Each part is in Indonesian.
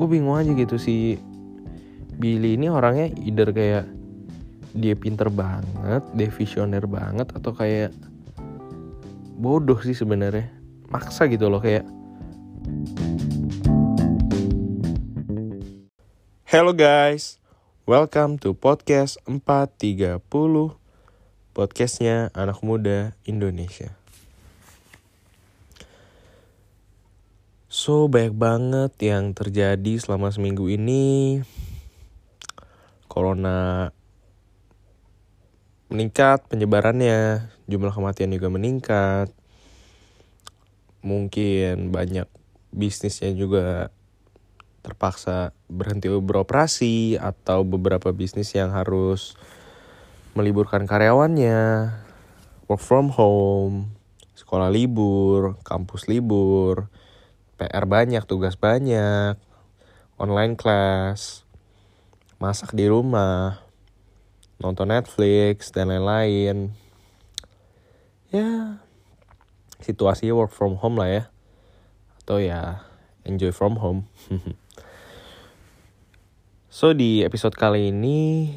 gue bingung aja gitu si Billy ini orangnya either kayak dia pinter banget, dia visioner banget atau kayak bodoh sih sebenarnya. Maksa gitu loh kayak Hello guys, welcome to podcast 430 Podcastnya anak muda Indonesia So banyak banget yang terjadi selama seminggu ini. Corona meningkat penyebarannya Jumlah kematian juga meningkat. Mungkin banyak bisnisnya juga terpaksa berhenti beroperasi atau beberapa bisnis yang harus meliburkan karyawannya, work from home, sekolah libur, kampus libur, PR banyak, tugas banyak, online class, masak di rumah, nonton Netflix dan lain-lain. Ya, situasinya work from home lah ya. Atau ya enjoy from home. so di episode kali ini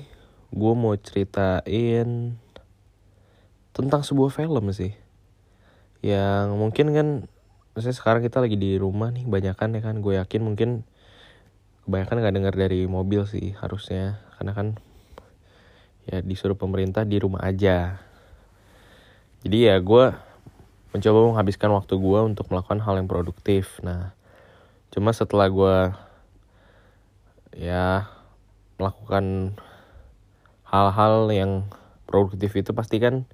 gue mau ceritain tentang sebuah film sih. Yang mungkin kan maksudnya sekarang kita lagi di rumah nih banyakan ya kan. Gue yakin mungkin kebanyakan nggak dengar dari mobil sih harusnya. Karena kan ya disuruh pemerintah di rumah aja. Jadi ya gue mencoba menghabiskan waktu gue untuk melakukan hal yang produktif. Nah cuma setelah gue ya melakukan hal-hal yang produktif itu pasti kan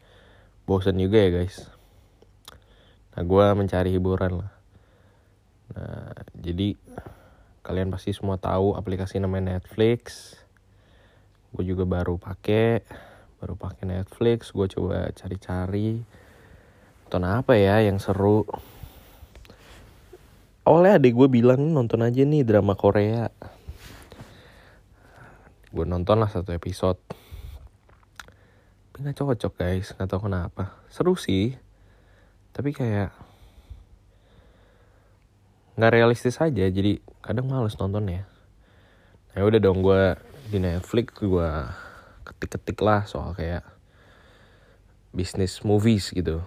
bosan juga ya guys nah gue mencari hiburan lah. Nah jadi kalian pasti semua tahu aplikasi namanya Netflix. Gue juga baru pakai baru pakai Netflix. Gue coba cari-cari. Nonton apa ya yang seru? Awalnya adik gue bilang nonton aja nih drama Korea. Gue nonton lah satu episode. Tapi nggak cocok guys. Nggak tahu kenapa. Seru sih tapi kayak nggak realistis aja jadi kadang males nonton ya ya udah dong gue di Netflix gue ketik-ketik lah soal kayak bisnis movies gitu.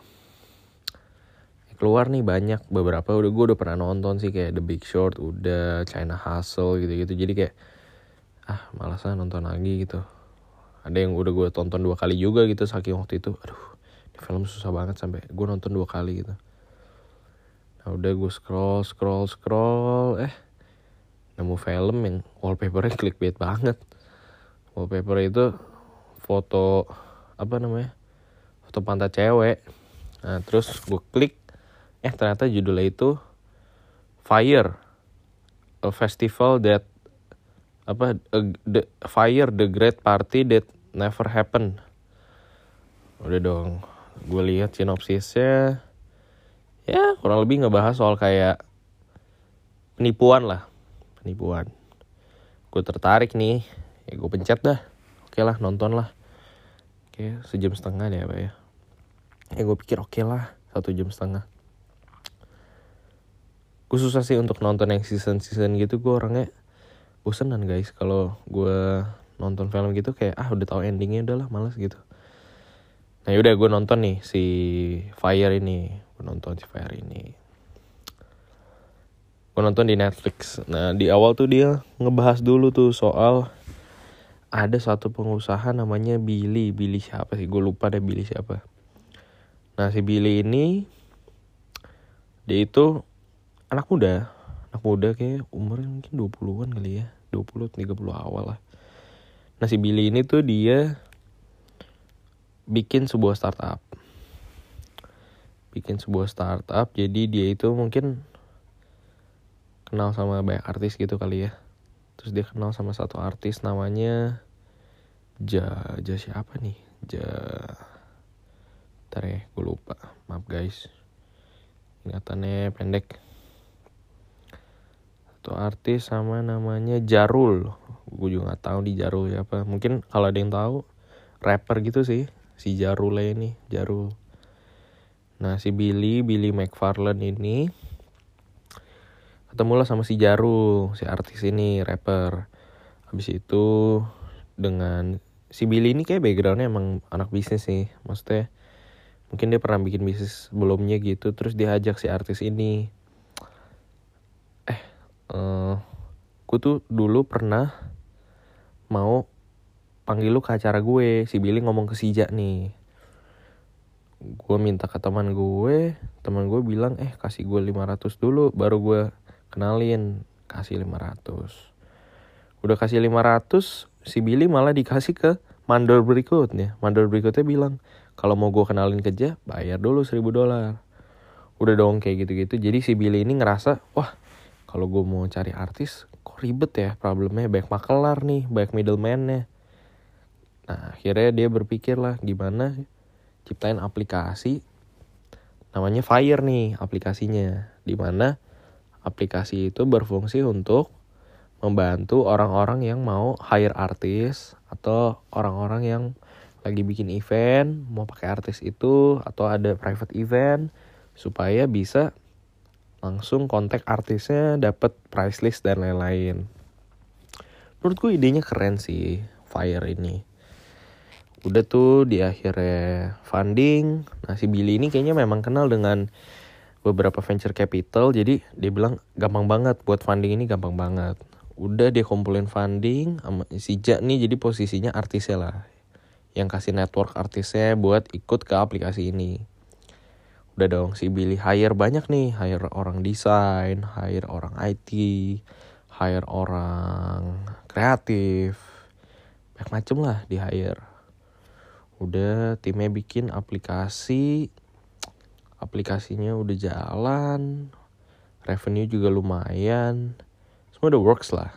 Keluar nih banyak beberapa udah gue udah pernah nonton sih kayak The Big Short udah China Hustle gitu-gitu. Jadi kayak ah malasan nonton lagi gitu. Ada yang udah gue tonton dua kali juga gitu saking waktu itu. Aduh film susah banget sampai gue nonton dua kali gitu. Nah udah gue scroll scroll scroll eh nemu film yang wallpapernya clickbait banget. Wallpaper itu foto apa namanya foto pantat cewek. Nah terus gue klik eh ternyata judulnya itu Fire a festival that apa a, the Fire the Great Party that never happened. Udah dong gue lihat sinopsisnya. Ya kurang lebih ngebahas soal kayak penipuan lah. Penipuan. Gue tertarik nih. Ya gue pencet dah. Oke lah nonton lah. Oke sejam setengah deh apa ya. Ya gue pikir oke lah satu jam setengah. Gue sih untuk nonton yang season season gitu. Gue orangnya bosenan guys. Kalau gue nonton film gitu kayak ah udah tahu endingnya udah lah males gitu Nah yaudah gue nonton nih si Fire ini. Gue nonton si Fire ini. Gue nonton di Netflix. Nah di awal tuh dia ngebahas dulu tuh soal Ada satu pengusaha namanya Billy. Billy siapa sih? Gue lupa deh Billy siapa. Nah si Billy ini Dia itu anak muda. Anak muda kayak umurnya mungkin 20-an kali ya. 20-30 awal lah. Nah si Billy ini tuh dia bikin sebuah startup. Bikin sebuah startup jadi dia itu mungkin kenal sama banyak artis gitu kali ya. Terus dia kenal sama satu artis namanya Ja Ja siapa nih? Ja Ntar ya gue lupa. Maaf guys. Ingatannya pendek. Satu artis sama namanya Jarul. Gue juga nggak tahu di Jarul ya apa mungkin kalau ada yang tahu rapper gitu sih si Jarul ini Jarul nah si Billy Billy McFarlane ini ketemu lah sama si Jaru si artis ini rapper. Habis itu dengan si Billy ini kayak backgroundnya emang anak bisnis sih. Maksudnya mungkin dia pernah bikin bisnis sebelumnya gitu terus dia ajak si artis ini. Eh uh, gue tuh dulu pernah mau panggil lu ke acara gue. Si Billy ngomong ke si Ja nih. Gue minta ke teman gue. Teman gue bilang eh kasih gue 500 dulu baru gue kenalin. Kasih 500 udah kasih 500 si Billy malah dikasih ke mandor berikutnya. Mandor berikutnya bilang kalau mau gue kenalin kerja bayar dulu 1000 dolar. Udah dong kayak gitu-gitu. Jadi si Billy ini ngerasa wah kalau gue mau cari artis kok ribet ya problemnya. Banyak makelar nih banyak middleman-nya nah akhirnya dia berpikir lah gimana ciptain aplikasi namanya Fire nih aplikasinya di mana aplikasi itu berfungsi untuk membantu orang-orang yang mau hire artis atau orang-orang yang lagi bikin event mau pakai artis itu atau ada private event supaya bisa langsung kontak artisnya dapat price list dan lain-lain. Menurutku idenya keren sih Fire ini. Udah tuh di akhirnya funding. Nah si Billy ini kayaknya memang kenal dengan beberapa venture capital. Jadi dia bilang gampang banget. Buat funding ini gampang banget. Udah dia kumpulin funding si Ja nih jadi posisinya artisnya lah. Yang kasih network artisnya buat ikut ke aplikasi ini. Udah dong si Billy hire banyak nih. Hire orang desain hire orang IT hire orang kreatif. Banyak macem lah di hire udah timnya bikin aplikasi. Aplikasinya udah jalan. Revenue juga lumayan. Semua udah works lah.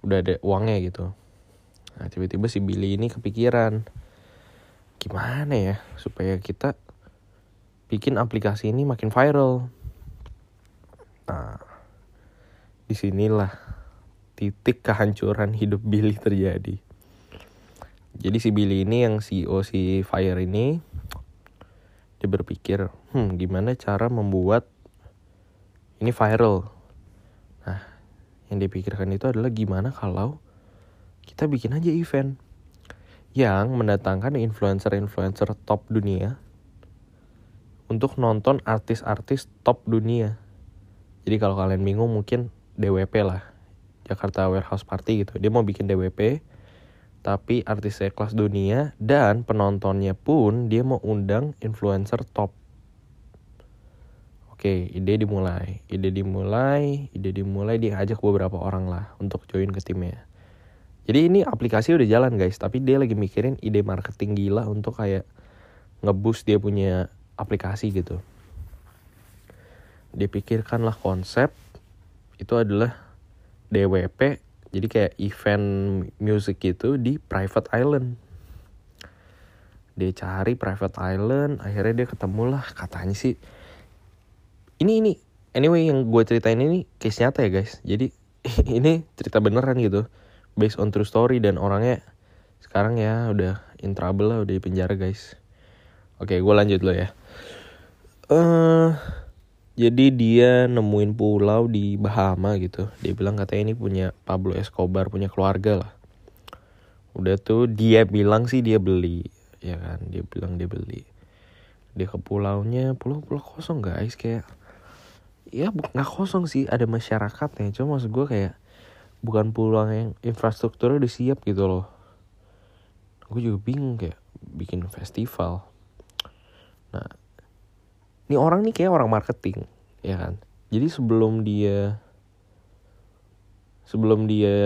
Udah ada uangnya gitu. Nah tiba-tiba si Billy ini kepikiran gimana ya supaya kita bikin aplikasi ini makin viral? Nah di sinilah titik kehancuran hidup Billy terjadi jadi si Billy ini yang CEO si Fire ini dia berpikir hmm gimana cara membuat ini viral yang dipikirkan itu adalah gimana kalau kita bikin aja event yang mendatangkan influencer-influencer top dunia untuk nonton artis-artis top dunia. Jadi kalau kalian bingung mungkin DWP lah. Jakarta Warehouse Party gitu. Dia mau bikin DWP tapi artisnya kelas dunia dan penontonnya pun dia mau undang influencer top Oke, ide dimulai. Ide dimulai, ide dimulai dia ajak beberapa orang lah untuk join ke timnya. Jadi ini aplikasi udah jalan guys, tapi dia lagi mikirin ide marketing gila untuk kayak ngeboost dia punya aplikasi gitu. Dipikirkanlah konsep itu adalah DWP, jadi kayak event music gitu di private island. Dia cari private island, akhirnya dia ketemu lah. Katanya sih ini ini anyway yang gue ceritain ini case nyata ya guys. Jadi ini cerita beneran gitu. Based on true story dan orangnya sekarang ya udah in trouble lah udah di penjara guys. Oke gue lanjut lo ya. Eh uh, jadi dia nemuin pulau di Bahama gitu. Dia bilang katanya ini punya Pablo Escobar punya keluarga lah. Udah tuh dia bilang sih dia beli ya kan? Dia bilang dia beli. Dia ke pulaunya pulau-pulau kosong guys kayak ya nggak kosong sih ada masyarakatnya. Cuma maksud gue kayak bukan pulang yang infrastrukturnya udah siap gitu loh. Gue juga bingung kayak bikin festival. Nah ini orang nih kayak orang marketing ya kan? Jadi sebelum dia sebelum dia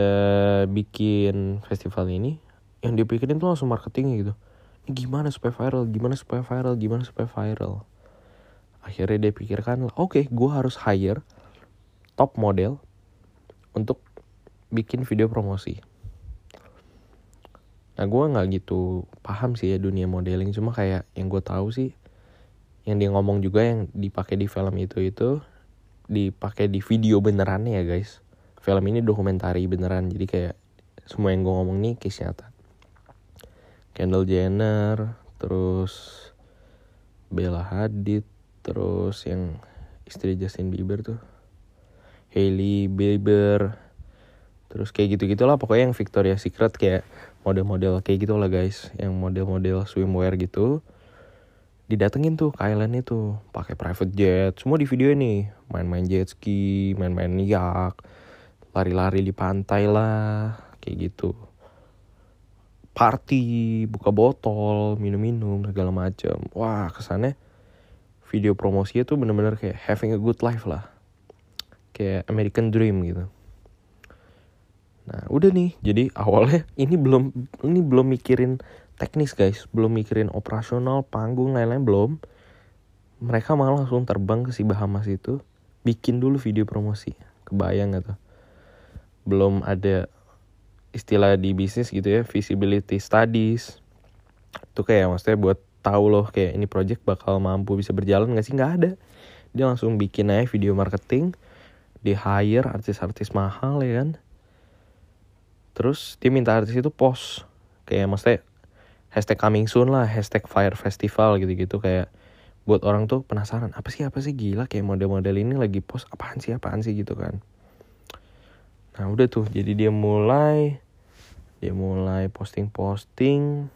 bikin festival ini yang dia pikirin tuh langsung marketingnya gitu. Ini gimana supaya viral gimana supaya viral gimana supaya viral? Akhirnya dia pikirkan oke okay, gue harus hire top model untuk bikin video promosi. Nah gue nggak gitu paham sih ya dunia modeling cuma kayak yang gue tahu sih yang dia ngomong juga yang dipakai di film itu itu dipakai di video beneran ya guys. Film ini dokumentari beneran jadi kayak semua yang gue ngomong nih case nyata. Kendall Jenner terus Bella Hadid terus yang istri Justin Bieber tuh Hailey Bieber terus kayak gitu gitulah pokoknya yang Victoria's Secret kayak model-model kayak gitu lah guys. Yang model-model swimwear gitu didatengin tuh ke island itu pakai private jet semua di video ini. Main-main jet ski main-main yak lari-lari di pantai lah kayak gitu. Party buka botol minum-minum segala macam wah kesannya video promosinya tuh bener-bener kayak having a good life lah. Kayak American Dream gitu. Nah udah nih. Jadi awalnya ini belum ini belum mikirin teknis guys. Belum mikirin operasional panggung lain-lain belum. Mereka malah langsung terbang ke si Bahamas itu bikin dulu video promosi. Kebayang gak tuh? Belum ada istilah di bisnis gitu ya visibility studies. Itu kayak maksudnya buat tahu loh kayak ini project bakal mampu bisa berjalan gak sih? Nggak ada. Dia langsung bikin aja video marketing di hire artis-artis mahal ya kan? Terus dia minta artis itu post. Kayak maksudnya hashtag coming soon lah hashtag fire festival gitu-gitu. Kayak buat orang tuh penasaran apa sih apa sih? Gila kayak model-model ini lagi post apaan sih apaan sih gitu kan. Nah udah tuh jadi dia mulai dia mulai posting-posting.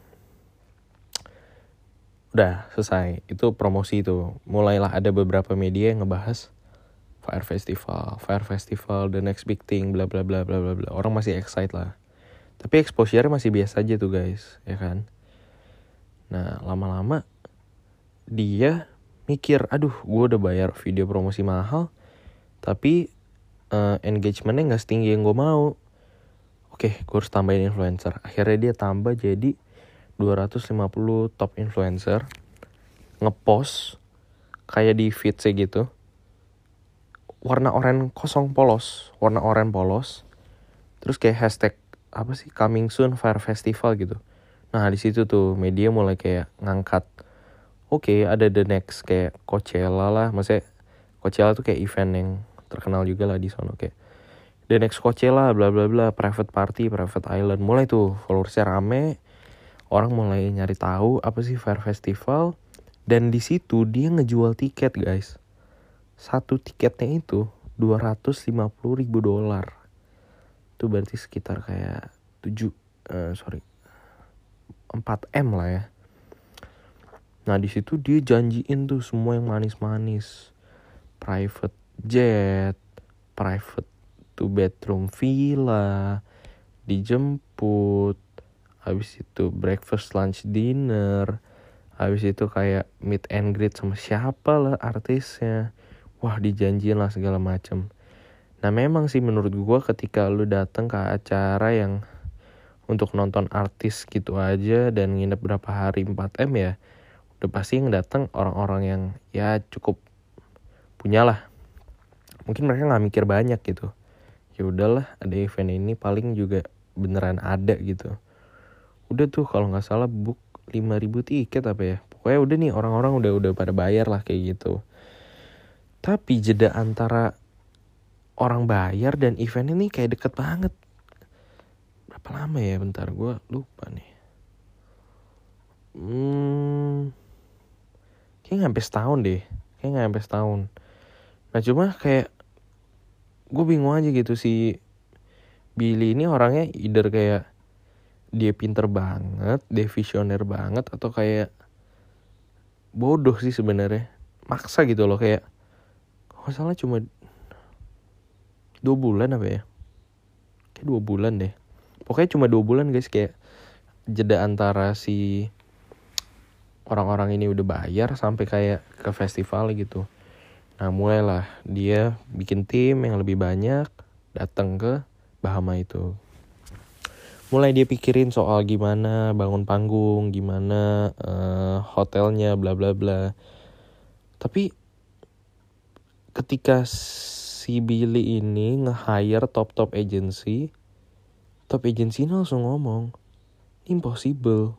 Udah selesai. Itu promosi itu mulailah ada beberapa media yang ngebahas Fire Festival Fire Festival the next big thing bla bla bla bla bla bla. Orang masih excited lah. Tapi exposure masih biasa aja tuh guys ya kan nah lama-lama dia mikir aduh gue udah bayar video promosi mahal tapi uh, engagementnya nggak setinggi yang gue mau. Oke gue harus tambahin influencer. Akhirnya dia tambah jadi 250 top influencer ngepost kayak di feed saya gitu. Warna oranye kosong polos warna oranye polos. Terus kayak hashtag apa sih? Coming soon fire festival gitu nah di situ tuh media mulai kayak ngangkat oke okay, ada the next kayak Coachella lah maksudnya Coachella tuh kayak event yang terkenal juga lah di sana kayak the next Coachella bla bla bla private party private island mulai tuh followersnya rame orang mulai nyari tahu apa sih Fair Festival dan di situ dia ngejual tiket guys. Satu tiketnya itu 250 ribu dolar. Itu berarti sekitar kayak 7 uh, eh, sorry 4 m lah ya. Nah di situ dia janjiin tuh semua yang manis-manis. Private jet private two bedroom villa dijemput habis itu breakfast lunch dinner habis itu kayak meet and greet sama siapa lah artisnya. Wah dijanjiin lah segala macem. Nah memang sih menurut gue ketika lu datang ke acara yang untuk nonton artis gitu aja dan nginep berapa hari? 4M ya? Udah pasti yang datang orang-orang yang ya cukup punya lah. Mungkin mereka nggak mikir banyak gitu. Ya udahlah ada event ini paling juga beneran ada gitu. Udah tuh kalau nggak salah book 5000 tiket apa ya? Pokoknya udah nih orang-orang udah udah pada bayar lah kayak gitu. Tapi jeda antara orang bayar dan event ini kayak deket banget berapa lama ya bentar gue lupa nih hmm kayak sampai setahun deh kayak nggak sampai setahun nah cuma kayak gue bingung aja gitu si Billy ini orangnya either kayak dia pinter banget, dia visioner banget atau kayak bodoh sih sebenarnya. Maksa gitu loh kayak kalau salah cuma dua bulan apa ya? Kayak dua bulan deh. Pokoknya cuma dua bulan guys kayak jeda antara si orang-orang ini udah bayar sampai kayak ke festival gitu. Nah mulailah dia bikin tim yang lebih banyak datang ke Bahama itu mulai dia pikirin soal gimana bangun panggung, gimana uh, hotelnya, bla bla bla. Tapi ketika si Billy ini nge-hire top-top agency, top agency langsung ngomong, impossible.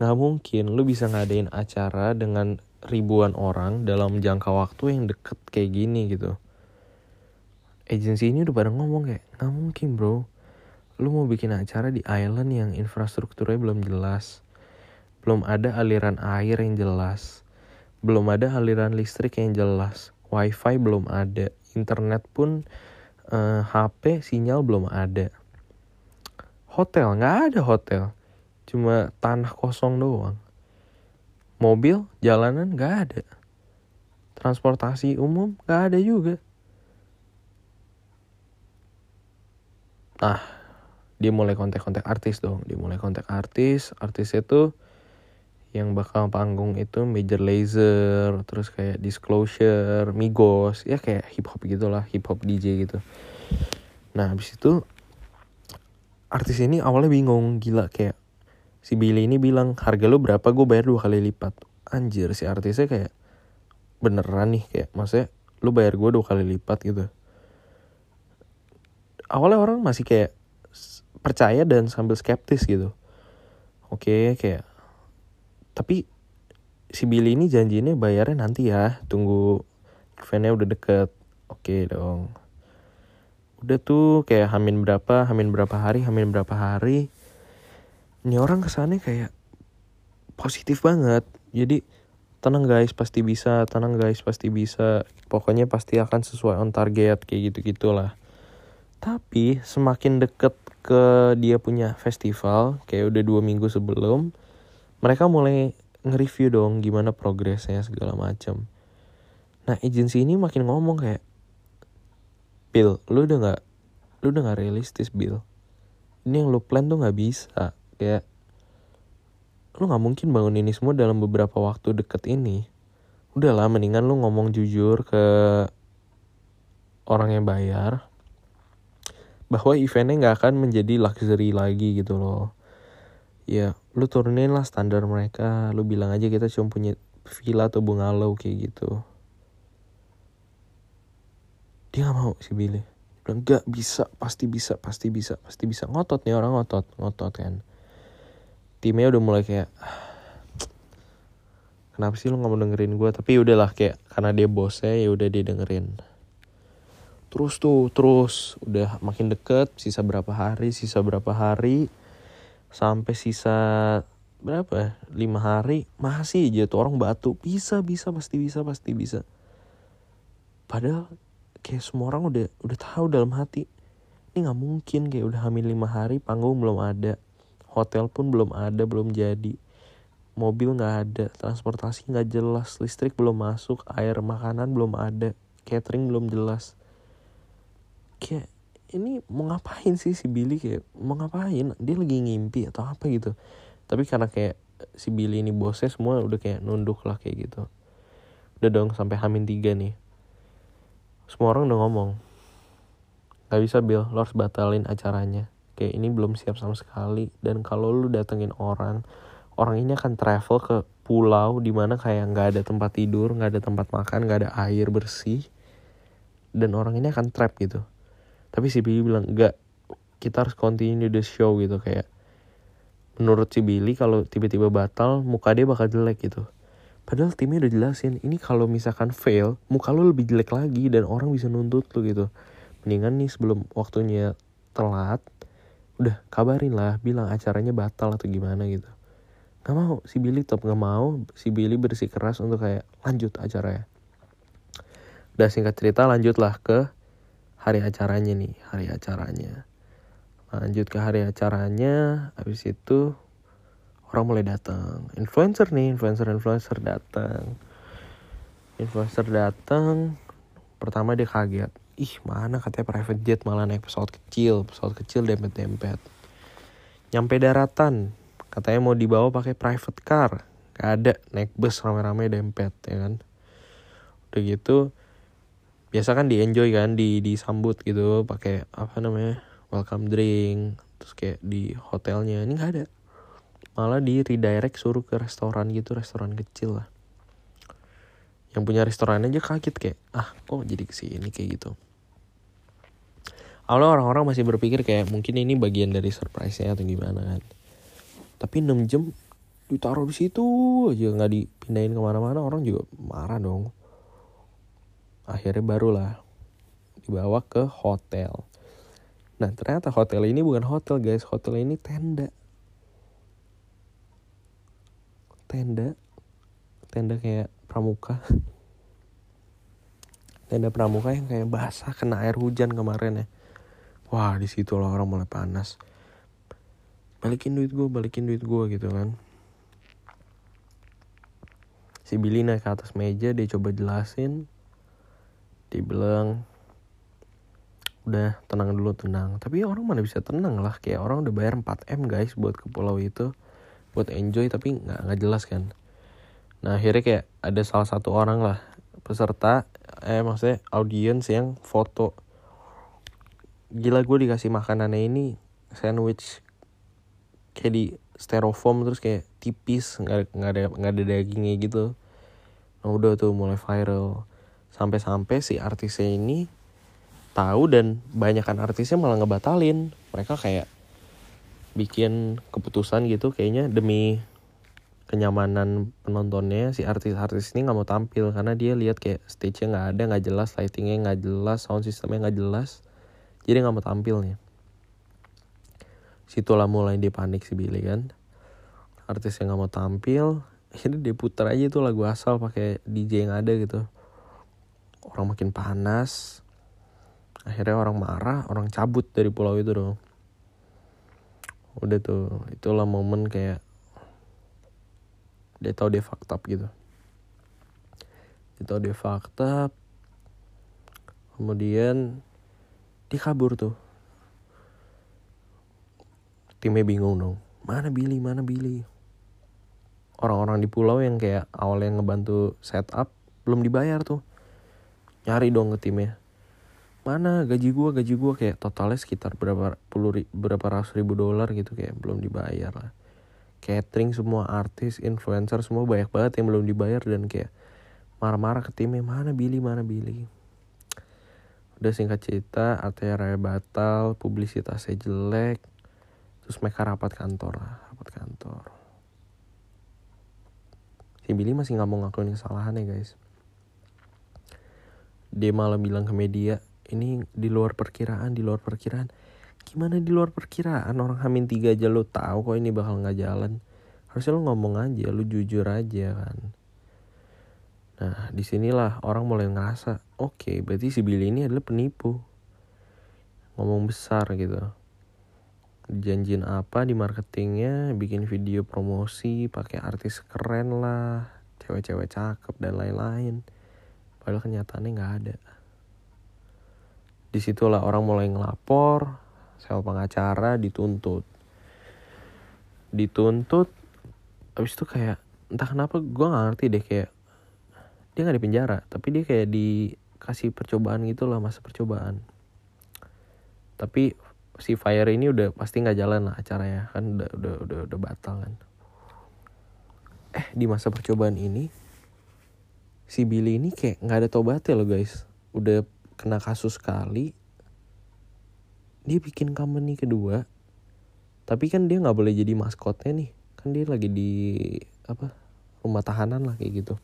Nggak mungkin lu bisa ngadain acara dengan ribuan orang dalam jangka waktu yang deket kayak gini gitu. Agency ini udah pada ngomong kayak, nggak mungkin bro. Lu mau bikin acara di island yang infrastrukturnya belum jelas. Belum ada aliran air yang jelas. Belum ada aliran listrik yang jelas. Wifi belum ada. Internet pun uh, eh, HP sinyal belum ada hotel nggak ada hotel. Cuma tanah kosong doang. Mobil jalanan nggak ada. Transportasi umum nggak ada juga. Nah dia mulai kontak-kontak artis dong. Dia mulai kontak artis. Artis itu yang bakal panggung itu Major Lazer terus kayak Disclosure Migos. Ya kayak hip hop gitulah hip hop DJ gitu. Nah habis itu artis ini awalnya bingung gila kayak si Billy ini bilang harga lu berapa? Gue bayar dua kali lipat. Anjir si artisnya kayak beneran nih kayak maksudnya lu bayar gue dua kali lipat gitu. Awalnya orang masih kayak percaya dan sambil skeptis gitu. Oke kayak tapi si Billy ini janjinya bayarnya nanti ya tunggu eventnya udah deket. Oke dong udah tuh kayak hamin berapa hamin berapa hari hamin berapa hari. Ini orang kesannya kayak positif banget. Jadi tenang guys pasti bisa tenang guys pasti bisa. Pokoknya pasti akan sesuai on target kayak gitu gitulah tapi semakin deket ke dia punya festival kayak udah dua minggu sebelum mereka mulai nge-review dong gimana progresnya segala macam nah agensi ini makin ngomong kayak Bill lu udah nggak lu udah nggak realistis Bill. Ini yang lu plan tuh nggak bisa kayak lu nggak mungkin bangun ini semua dalam beberapa waktu deket ini. Udahlah mendingan lu ngomong jujur ke orang yang bayar bahwa eventnya nggak akan menjadi luxury lagi gitu loh. Ya lu turunin lah standar mereka lu bilang aja kita cuma punya villa atau bungalow kayak gitu dia nggak mau si Billy. Bilang nggak bisa pasti bisa pasti bisa pasti bisa. Ngotot nih orang ngotot ngotot kan. Timnya udah mulai kayak kenapa sih lu nggak mau dengerin gue tapi udahlah kayak karena dia bosnya ya udah dia dengerin. Terus tuh terus udah makin deket sisa berapa hari sisa berapa hari sampai sisa berapa lima hari masih aja tuh orang batu. Bisa bisa pasti bisa pasti bisa. Padahal kayak semua orang udah udah tahu dalam hati ini nggak mungkin kayak udah hamil lima hari panggung belum ada hotel pun belum ada belum jadi mobil nggak ada transportasi nggak jelas listrik belum masuk air makanan belum ada catering belum jelas. Kayak ini mau ngapain sih si Billy kayak mau ngapain? Dia lagi ngimpi atau apa gitu. Tapi karena kayak si Billy ini bosnya semua udah kayak nunduk lah kayak gitu. Udah dong sampai hamin tiga nih semua orang udah ngomong. Gak bisa Bill. Lo harus batalin acaranya. Kayak ini belum siap sama sekali. Dan kalau lu datengin orang orang ini akan travel ke pulau di mana kayak nggak ada tempat tidur nggak ada tempat makan nggak ada air bersih. Dan orang ini akan trap gitu. Tapi si Billy bilang enggak kita harus continue the show gitu. Kayak menurut si Billy kalau tiba-tiba batal muka dia bakal jelek gitu Padahal timnya udah jelasin, ini kalau misalkan fail, muka lu lebih jelek lagi dan orang bisa nuntut lu gitu. Mendingan nih sebelum waktunya telat, udah kabarin lah, bilang acaranya batal atau gimana gitu. Gak mau, si Billy tetap gak mau, si Billy bersih keras untuk kayak lanjut acaranya. Udah singkat cerita lanjutlah ke hari acaranya nih, hari acaranya. Lanjut ke hari acaranya, habis itu orang mulai datang influencer nih influencer influencer datang influencer datang pertama dia kaget. Ih mana katanya private jet malah naik pesawat kecil pesawat kecil dempet dempet nyampe daratan katanya mau dibawa pakai private car. Gak ada naik bus rame-rame dempet ya kan? Udah gitu biasa kan di enjoy kan di disambut gitu pakai apa namanya welcome drink terus kayak di hotelnya. Ini nggak ada malah di redirect suruh ke restoran gitu restoran kecil lah. Yang punya restoran aja kaget kayak ah kok jadi ke sini kayak gitu. Awalnya orang-orang masih berpikir kayak mungkin ini bagian dari surprise-nya atau gimana kan. Tapi 6 jam ditaruh di situ aja nggak dipindahin ke mana-mana orang juga marah dong. Akhirnya barulah dibawa ke hotel. Nah ternyata hotel ini bukan hotel guys. Hotel ini tenda tenda. Tenda kayak pramuka. Tenda pramuka yang kayak basah kena air hujan kemarin ya. Wah di situ lah orang mulai panas. Balikin duit gue balikin duit gue gitu kan. Si Billy naik ke atas meja dia coba jelasin. Dia bilang udah tenang dulu tenang. Tapi orang mana bisa tenang lah kayak orang udah bayar 4 m guys buat ke pulau itu buat enjoy tapi nggak nggak jelas kan. Nah akhirnya kayak ada salah satu orang lah peserta eh maksudnya audiens yang foto. Gila gue dikasih makanannya ini sandwich kayak di styrofoam terus kayak tipis nggak nggak ada nggak ada dagingnya gitu. Nah udah tuh mulai viral. Sampai-sampai si artisnya ini tahu dan banyakkan artisnya malah ngebatalin. Mereka kayak bikin keputusan gitu kayaknya demi kenyamanan penontonnya si artis-artis ini nggak mau tampil karena dia lihat kayak stage-nya nggak ada nggak jelas lightingnya nggak jelas sound systemnya nggak jelas. Jadi nggak mau tampil nih. Situlah mulai dia panik si Billy kan. Artis yang nggak mau tampil akhirnya dia putar aja tuh lagu asal pakai DJ yang ada gitu. Orang makin panas. Akhirnya orang marah orang cabut dari pulau itu dong udah tuh itulah momen kayak dia tahu dia fakta gitu. Dia tahu dia fakta kemudian dia kabur tuh. Timnya bingung dong mana Billy mana Billy? Orang-orang di pulau yang kayak awalnya ngebantu setup belum dibayar tuh. Nyari dong ke timnya mana gaji gua gaji gua kayak totalnya sekitar berapa puluh berapa ratus ribu dolar gitu kayak belum dibayar lah. Catering semua artis influencer semua banyak banget yang belum dibayar dan kayak marah-marah ke timnya mana Billy mana Billy? Udah singkat cerita artinya batal publisitasnya jelek terus mereka rapat kantor lah rapat kantor. Si Billy masih nggak mau ngakuin kesalahannya guys. Dia malah bilang ke media ini di luar perkiraan di luar perkiraan. Gimana di luar perkiraan? Orang hamin tiga aja lo tahu kok ini bakal nggak jalan. Harusnya lo ngomong aja lo jujur aja kan. Nah di sinilah orang mulai ngerasa oke okay, berarti si Billy ini adalah penipu. Ngomong besar gitu. Janjin apa di marketingnya bikin video promosi pakai artis keren lah cewek-cewek cakep dan lain-lain. Padahal kenyataannya nggak ada di situlah orang mulai ngelapor sewa pengacara dituntut. Dituntut habis itu kayak entah kenapa gue nggak ngerti deh kayak dia nggak di penjara tapi dia kayak dikasih percobaan gitu lah masa percobaan. Tapi si fire ini udah pasti nggak jalan lah acaranya kan udah udah udah udah batal kan. Eh di masa percobaan ini si Billy ini kayak nggak ada tobatnya loh guys. Udah kena kasus sekali dia bikin company kedua. Tapi kan dia nggak boleh jadi maskotnya nih. Kan dia lagi di apa rumah tahanan lah kayak gitu.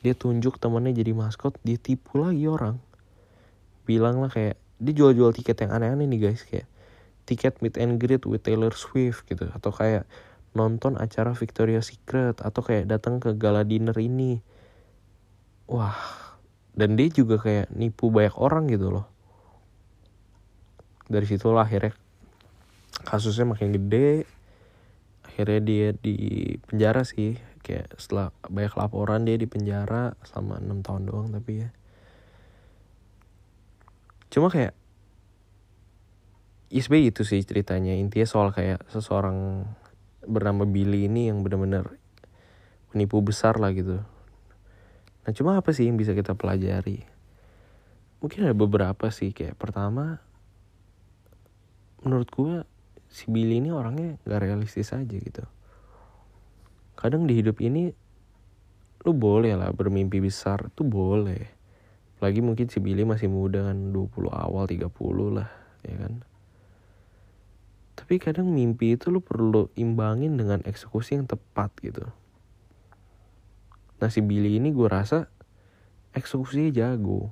Dia tunjuk temennya jadi maskot dia tipu lagi orang. Bilang lah kayak dia jual-jual tiket yang aneh-aneh nih guys kayak tiket meet and greet with Taylor Swift gitu. Atau kayak nonton acara Victoria Secret atau kayak datang ke gala dinner ini. Wah dan dia juga kayak nipu banyak orang gitu loh. Dari situlah akhirnya kasusnya makin gede. Akhirnya dia di penjara sih. Kayak setelah banyak laporan dia di penjara selama enam tahun doang tapi ya. Cuma kayak ISB itu sih ceritanya. Intinya soal kayak seseorang bernama Billy ini yang benar-benar penipu besar lah gitu Nah cuma apa sih yang bisa kita pelajari? Mungkin ada beberapa sih kayak pertama menurut gue si Billy ini orangnya gak realistis aja gitu. Kadang di hidup ini lu boleh lah bermimpi besar tuh boleh. Lagi mungkin si Billy masih muda kan 20 awal 30 lah ya kan. Tapi kadang mimpi itu lu perlu imbangin dengan eksekusi yang tepat gitu. Nah si Billy ini gue rasa eksekusinya jago.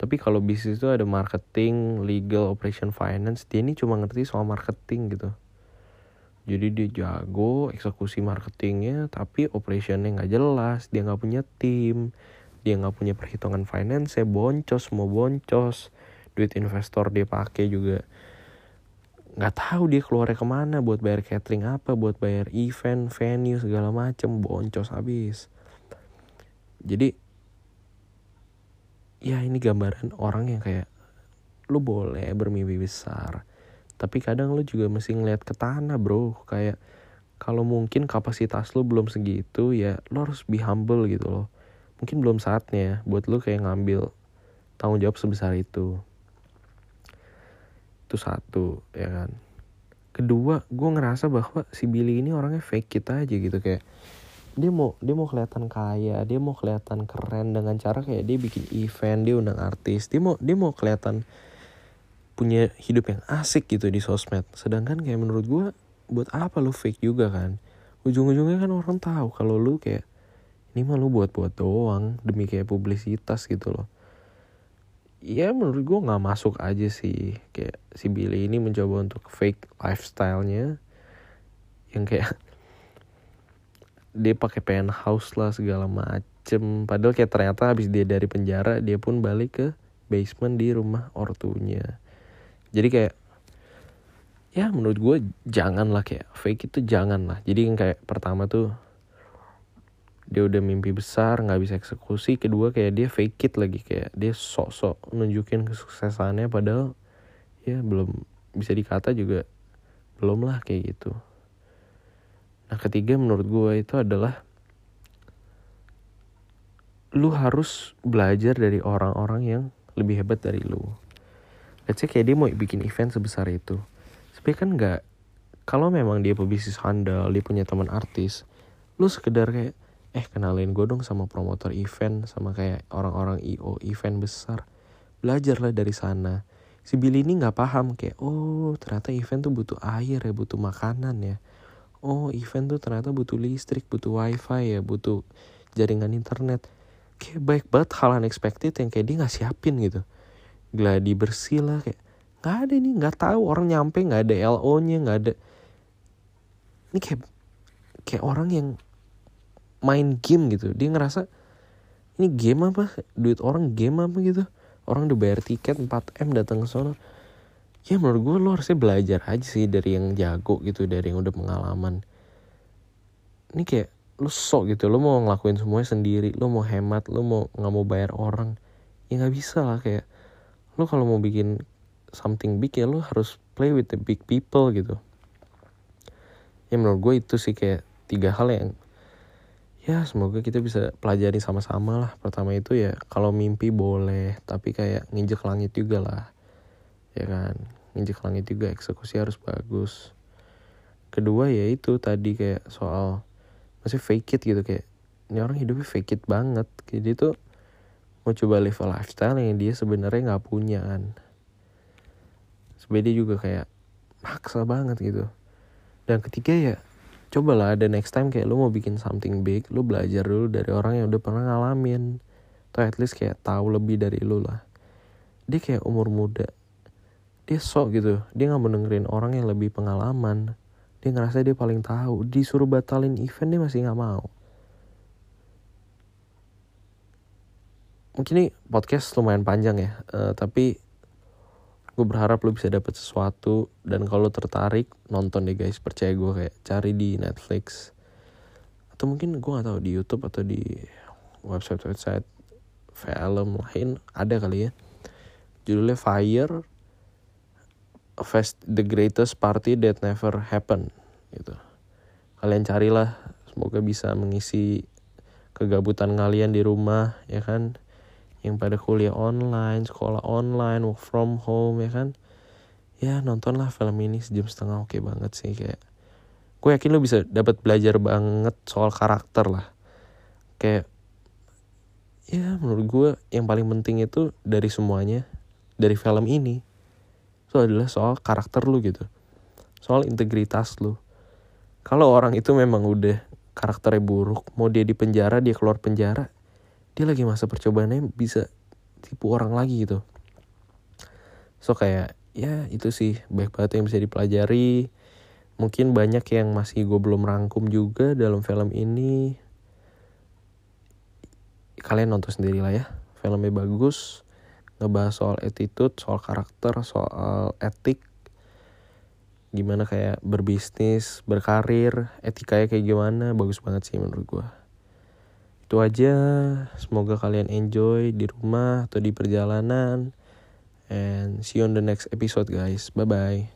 Tapi kalau bisnis itu ada marketing, legal, operation, finance, dia ini cuma ngerti soal marketing gitu. Jadi dia jago eksekusi marketingnya, tapi operationnya nggak jelas, dia nggak punya tim, dia nggak punya perhitungan finance boncos mau boncos duit investor dia pakai juga nggak tahu dia keluarnya ke mana buat bayar catering apa buat bayar event venue segala macem boncos habis jadi ya ini gambaran orang yang kayak lu boleh bermimpi besar tapi kadang lu juga mesti ngeliat ke tanah bro. Kayak kalau mungkin kapasitas lu belum segitu ya lu harus be humble gitu loh. Mungkin belum saatnya buat lu kayak ngambil tanggung jawab sebesar itu. Itu satu ya kan. Kedua gue ngerasa bahwa si Billy ini orangnya fake kita aja gitu kayak dia mau dia mau kelihatan kaya dia mau kelihatan keren dengan cara kayak dia bikin event dia undang artis dia mau dia mau kelihatan punya hidup yang asik gitu di sosmed. Sedangkan kayak menurut gue buat apa lu fake juga kan? Ujung-ujungnya kan orang tahu kalau lu kayak ini mah lu buat-buat doang demi kayak publisitas gitu loh. Ya menurut gue nggak masuk aja sih. Kayak si Billy ini mencoba untuk fake lifestyle-nya yang kayak dia pakai penthouse lah segala macem. Padahal kayak ternyata habis dia dari penjara dia pun balik ke basement di rumah ortunya. Jadi kayak ya menurut gue jangan lah kayak fake itu jangan lah. Jadi kayak pertama tuh dia udah mimpi besar nggak bisa eksekusi. Kedua kayak dia fake it lagi kayak dia sok-sok nunjukin kesuksesannya padahal ya belum bisa dikata juga belum lah kayak gitu Nah ketiga menurut gue itu adalah lu harus belajar dari orang-orang yang lebih hebat dari lu. Let's say kayak dia mau bikin event sebesar itu. Tapi kan nggak kalau memang dia pebisnis handal, dia punya teman artis, lu sekedar kayak eh kenalin gue dong sama promotor event sama kayak orang-orang IO event besar. Belajarlah dari sana. Si Billy ini nggak paham kayak oh ternyata event tuh butuh air ya, butuh makanan ya oh event tuh ternyata butuh listrik butuh wifi ya butuh jaringan internet. Kayak baik banget hal unexpected yang kayak dia nggak siapin gitu. Gladi bersih lah kayak nggak ada nih nggak tahu orang nyampe nggak ada lo nya nggak ada. Ini kayak kayak orang yang main game gitu. Dia ngerasa ini game apa? Duit orang game apa gitu? Orang udah bayar tiket 4 m datang ke sana ya menurut gue lo harusnya belajar aja sih dari yang jago gitu dari yang udah pengalaman. Ini kayak lo sok gitu lo mau ngelakuin semuanya sendiri lo mau hemat lo mau nggak mau bayar orang ya nggak bisa lah. Kayak lo kalau mau bikin something big ya lo harus play with the big people gitu. Ya menurut gue itu sih kayak tiga hal yang ya semoga kita bisa pelajari sama-sama lah. Pertama itu ya kalau mimpi boleh tapi kayak nginjek langit juga lah ya kan? Nginjek langit juga eksekusi harus bagus. Kedua ya itu tadi kayak soal masih fake it gitu kayak ini orang hidupnya fake it banget. Jadi tuh mau coba live a lifestyle yang dia sebenarnya nggak punya kan? Sebenarnya juga kayak maksa banget gitu. Dan ketiga ya cobalah ada next time kayak lu mau bikin something big lu belajar dulu dari orang yang udah pernah ngalamin. Atau at least kayak tahu lebih dari lu lah. Dia kayak umur muda dia sok gitu. Dia nggak mau dengerin orang yang lebih pengalaman. Dia ngerasa dia paling tahu. Disuruh batalin event dia masih nggak mau. Mungkin ini podcast lumayan panjang ya. Uh, tapi gue berharap lo bisa dapet sesuatu. Dan kalau tertarik nonton deh guys. Percaya gue kayak cari di Netflix. Atau mungkin gue nggak tahu di YouTube atau di website website film lain. Ada kali ya. Judulnya Fire fest the greatest party that never happened gitu. Kalian carilah semoga bisa mengisi kegabutan kalian di rumah ya kan? Yang pada kuliah online sekolah online work from home ya kan? Ya nontonlah film ini sejam setengah oke banget sih kayak. Gue yakin lo bisa dapat belajar banget soal karakter lah. Kayak ya menurut gue yang paling penting itu dari semuanya dari film ini itu adalah soal karakter lu gitu. Soal integritas lu. Kalau orang itu memang udah karakternya buruk mau dia di penjara dia keluar penjara dia lagi masa percobaannya bisa tipu orang lagi gitu. So kayak ya itu sih baik banget yang bisa dipelajari. Mungkin banyak yang masih gue belum rangkum juga dalam film ini. Kalian nonton sendiri lah ya filmnya bagus ngebahas soal attitude soal karakter soal etik. Gimana kayak berbisnis berkarir etikanya kayak gimana bagus banget sih menurut gue itu aja. Semoga kalian enjoy di rumah atau di perjalanan. And see you on the next episode guys. Bye bye